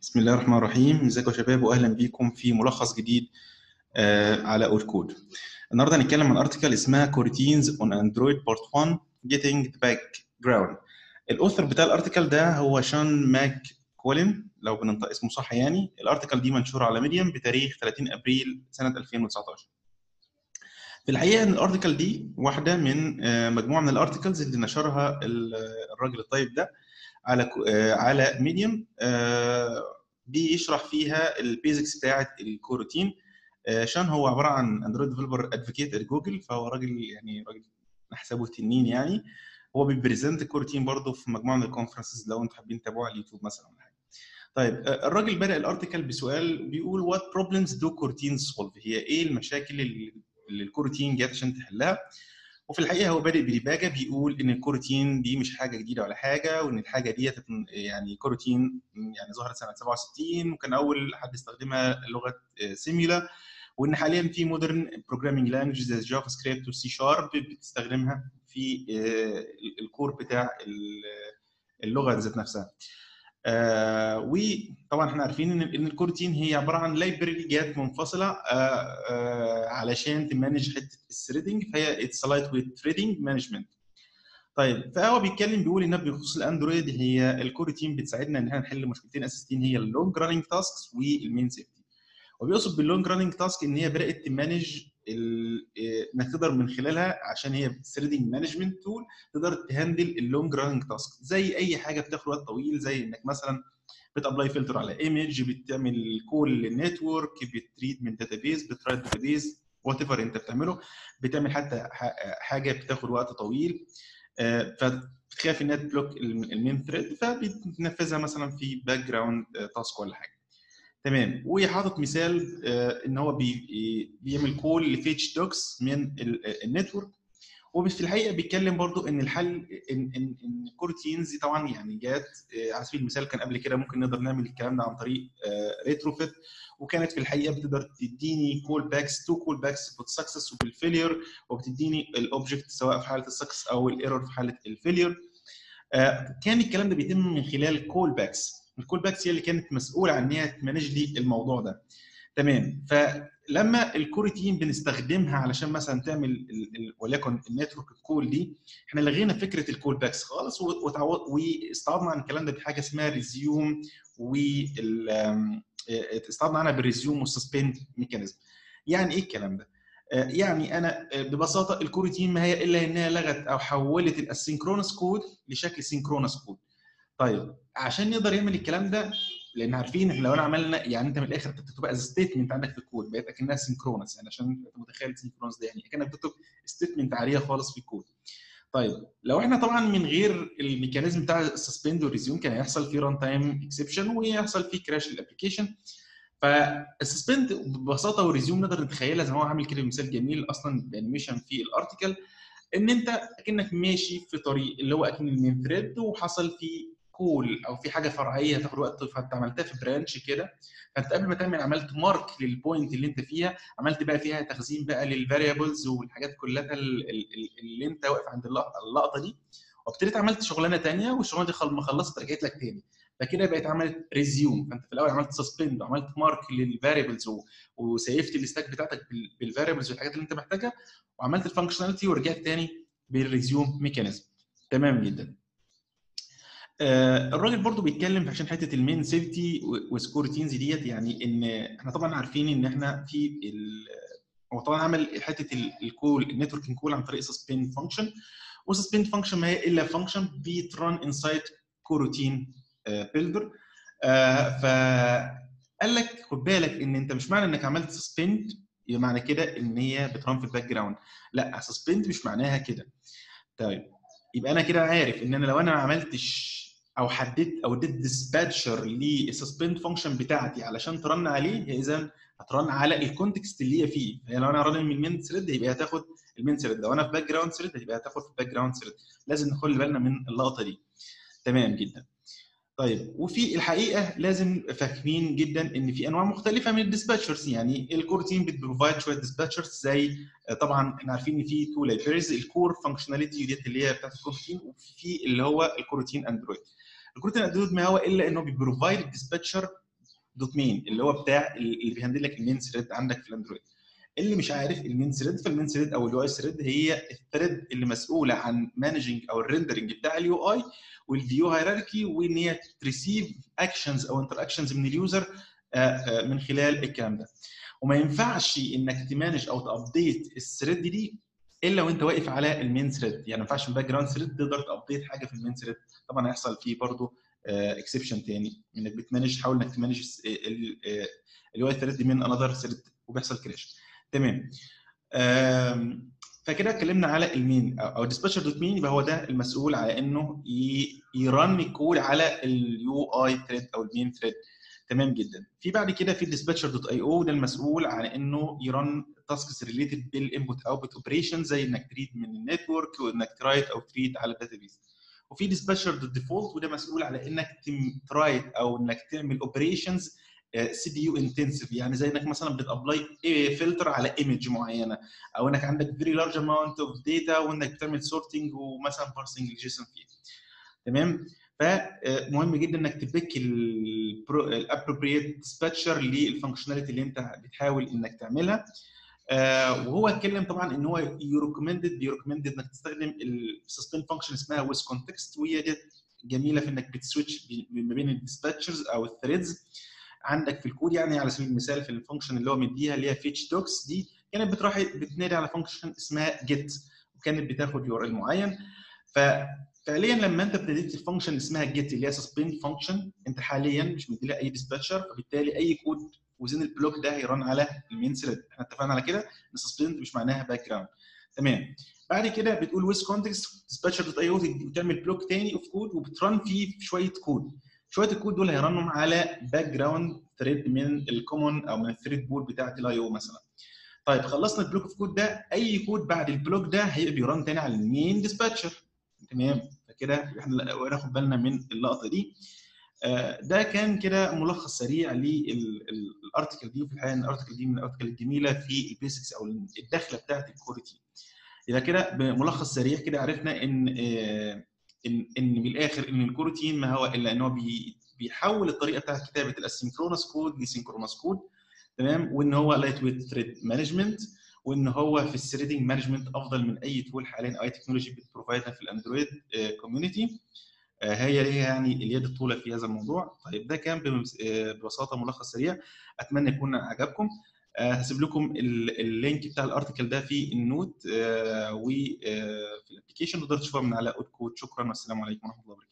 بسم الله الرحمن الرحيم. ازيكم يا شباب؟ واهلا بيكم في ملخص جديد آه على اول كود النهارده هنتكلم عن article اسمها Coroutines on Android part 1 getting the background. ال author بتاع ال article ده هو شان ماك كولين لو بننطق اسمه صح يعني. ال article دي منشورة على ميديم بتاريخ 30 أبريل سنة 2019 في الحقيقة إن ال article دي واحدة من آه مجموعة من ال articles اللي نشرها الراجل الطيب ده. على على ميديم بيشرح فيها ال basics بتاعه ال coroutine شان هو عبارة عن Android developer advocate جوجل فهو راجل يعني راجل نحسبه تنين يعني. هو بي present ال coroutine برضه في مجموعة من ال conferences لو أنتم حابين تتابعوه على اليوتيوب مثلا ولا حاجة. طيب الراجل بدأ ال article بسؤال بيقول what problems do coroutines solve هي إيه المشاكل اللي ال coroutine جت عشان تحلها؟ وفي الحقيقة هو بادئ بريباجه بيقول إن ال coroutine دي مش حاجة جديدة ولا حاجة وإن الحاجة ديت يعني coroutine يعني ظهرت سنة 67 وكان أول حد استخدمها لغة Simula وإن حاليا في modern programming language زي جافا سكريبت وسي شارب بتستخدمها في ال core بتاع اللغة ذات نفسها. آه وطبعا إحنا عارفين إن إن ال coroutine هي عبارة عن library جات منفصلة آه آه علشان ت manage حتة ال threading فهي it's lightweight threading management. طيب فهو بيتكلم بيقول إن بخصوص الأندرويد هي ال coroutine بتساعدنا إن إحنا نحل مشكلتين أساسيتين هي ال long running tasks وال main safety. وبيقصد بال long running task إن هي بدأت ت manage إنك تقدر من خلالها عشان هي threading management tool تقدر ت handle ال long running task زي أي حاجة بتاخد وقت طويل زي إنك مثلا بت apply filter على image بتعمل call لل network بت read من database بت write database whatever أنت بتعمله. بتعمل حتى حاجة بتاخد وقت طويل. فبتخاف إنها ت block ال main thread فبتنفذها مثلا في background task ولا حاجة. تمام. وحاطط مثال إن هو بي بيعمل call ل fetch docs من ال network. وفي الحقيقة بيتكلم برضو إن الحل إن إن إن ال coroutines طبعا يعني جات على سبيل المثال كان قبل كده ممكن نقدر نعمل الكلام ده عن طريق Retrofit وكانت في الحقيقة بتقدر تديني callbacks two callbacks بال success وبال failure وبتديني ال object سواء في حالة ال success أو ال error في حالة ال failure كان الكلام ده بيتم من خلال callbacks ال callbacks هي اللي كانت مسؤولة عن إن هي ت manage لي الموضوع ده. تمام. فلما ال coroutine بنستخدمها علشان مثلا تعمل وليكن ال network call دي إحنا لغينا فكرة ال callbacks خالص واستعوضنا عن الكلام ده بحاجة اسمها resume و استعوضنا عنها بال resume وال suspend mechanism يعني إيه الكلام ده؟ يعني أنا ببساطة ال coroutine ما هي إلا إنها لغت أو حولت ال asynchronous code لشكل synchronous code طيب عشان نقدر يعمل الكلام ده لأن عارفين إحنا لو أنا عملنا يعني أنت من الآخر بتكتب as statement عندك في الكود بقت أكنها synchronous يعني عشان أنت متخيل synchronous ده يعني أكنك بتكتب statement عادية خالص في الكود طيب لو إحنا طبعا من غير ال mechanism بتاع ال suspend وال resume كان هيحصل فيه runtime exception ويحصل فيه crash لل application فال suspend ببساطة وال resume نقدر نتخيلها زي ما هو عامل كده مثال جميل أصلا ب animation في ال article إن أنت أكنك ماشي في طريق اللي هو أكن ال main thread وحصل فيه call أو في حاجة فرعية تاخد وقت فأنت عملتها في branch كده. فأنت قبل ما تعمل عملت mark لل point اللي أنت فيها. عملت بقى فيها تخزين بقى لل variables والحاجات كلها اللي أنت واقف عند اللقطة دي. وابتديت عملت شغلانة ثانية والشغلانة دي ما خلصت رجعت لك تاني. فكده بقت عملت resume فأنت في الأول عملت suspend وعملت مارك للفاريبلز وسيفت الستاك بتاعتك بال variables والحاجات اللي أنت محتاجها. وعملت ال functionality ورجعت تاني بال resume mechanism تمام جدا. الراجل برضو بيتكلم عشان حتة ال main safety وال coroutines ديت يعني إن إحنا طبعا عارفين إن إحنا في هو طبعا عمل حتة ال call ال networking call عن طريق suspend function و suspend function ما هي إلا function بت run inside coroutine builder فقال لك خد بالك إن أنت مش معنى إنك عملت suspend يبقى معنى كده إن هي بت run في ال background لا suspend مش معناها كده. طيب يبقى أنا كده عارف إن أنا لو أنا ما عملتش أو حددت أو اديت dispatcher لل suspend function بتاعتي علشان ت run عليه هي إذا هت run على ال context اللي هي فيه. يعني لو أنا run من ال main thread يبقى هتاخد ال main thread لو أنا في background thread يبقى هتاخد في ال background thread لازم نخلي بالنا من اللقطة دي. تمام جدا. طيب وفي الحقيقة لازم فاهمين جدا إن في أنواع مختلفة من ال dispatchers. يعني ال coroutine بت provide شوية dispatchers زي طبعا إحنا عارفين إن في two libraries ال core functionality ديت اللي هي بتاعت ال coroutine وفي اللي هو ال coroutine Android ال coroutine Android ما هو إلا إنه بي provide ال dispatcher dot main اللي هو بتاع اللي بي handle لك ال main thread عندك في الأندرويد. اللي مش عارف ال main thread فال main thread أو ال UI thread هي ال thread اللي مسؤولة عن managing أو ال rendering بتاع ال UI وال view hierarchy وإن هي ت receive actions أو interactions من ال user من خلال الكلام ده. وما ينفعش إنك ت manage أو ت update ال thread دي إلا وإنت واقف على ال main thread. يعني ما ينفعش من background thread تقدر ت update حاجة في ال main thread. طبعا هيحصل فيه برضه exception تاني. إنك بت manage تحاول إنك ت manage ال UI thread من another thread وبيحصل crash تمام. فكده اتكلمنا على ال main. أو dispatcher dot main يبقى هو ده المسؤول على إنه ي run الكود على ال UI thread أو ال main thread تمام جدا. في بعد كده في dispatcher dot IO ده المسؤول عن إنه ي run tasks related بال input output operation زي إنك ت read من ال network وإنك ت write أو ت read على ال database وفي dispatcher dot default وده مسؤول على إنك ت write أو إنك تعمل operations CPU intensive يعني زي إنك مثلا بت apply فلتر على image معينة أو إنك عندك very large amount of data وإنك بتعمل sorting ومثلا parsing ال JSON فيه. تمام؟ فمهم جدا إنك ت pick ال appropriate dispatcher لل functionality اللي أنت بتحاول إنك تعملها. وهو اتكلم طبعا إن هو ي recommended بي recommended إنك تستخدم ال suspend function اسمها with context وهي جميلة في إنك بت switch ما بين ال dispatchers أو ال threads عندك في الكود يعني على سبيل المثال في ال function اللي هو مديها اللي هي fetch docs دي كانت بتروح بتنادي على function اسمها get وكانت بتاخد URL معين. ففعليا لما انت ابتديت ال function اسمها get اللي هي suspend function انت حاليا مش مدي لها أي dispatcher فبالتالي أي كود within ال block ده هي run على ال main thread إحنا اتفقنا على كده إن suspend مش معناها background تمام. بعد كده بتقول with context dispatcher dot IO وتعمل block تاني of code وبت run فيه شوية كود شوية الكود دول هي run هم على background thread من ال common أو من ال thread pool بتاعت ال IO مثلا. طيب خلصنا ال block of code ده. أي كود بعد ال block ده هيبقى بي run تاني على ال main dispatcher تمام؟ فكده إحنا ناخد بالنا من اللقطة دي. ده كان كده ملخص سريع لل article دي وفي الحقيقة ال article دي من ال article الجميلة في ال basics أو الدخلة بتاعت ال coroutine يبقى كده بملخص سريع كده عرفنا إن إن إن من الآخر إن ال coroutine ما هو إلا إن هو بي بيحول الطريقة بتاعت كتابة ال asynchronous code ل synchronous code تمام؟ وإن هو lightweight thread management وإن هو في ال threading management أفضل من أي tool حاليا أو أي technology بت provide ها في الأندرويد community هي ليها يعني اليد الطولة في هذا الموضوع. طيب ده كان ببساطة ملخص سريع. أتمنى يكون عجبكم. هسيب لكم ال link بتاع ال article ده في ال note وفي ال application تقدروا تشوفوها من على اوت كود شكرا والسلام عليكم ورحمة الله وبركاته.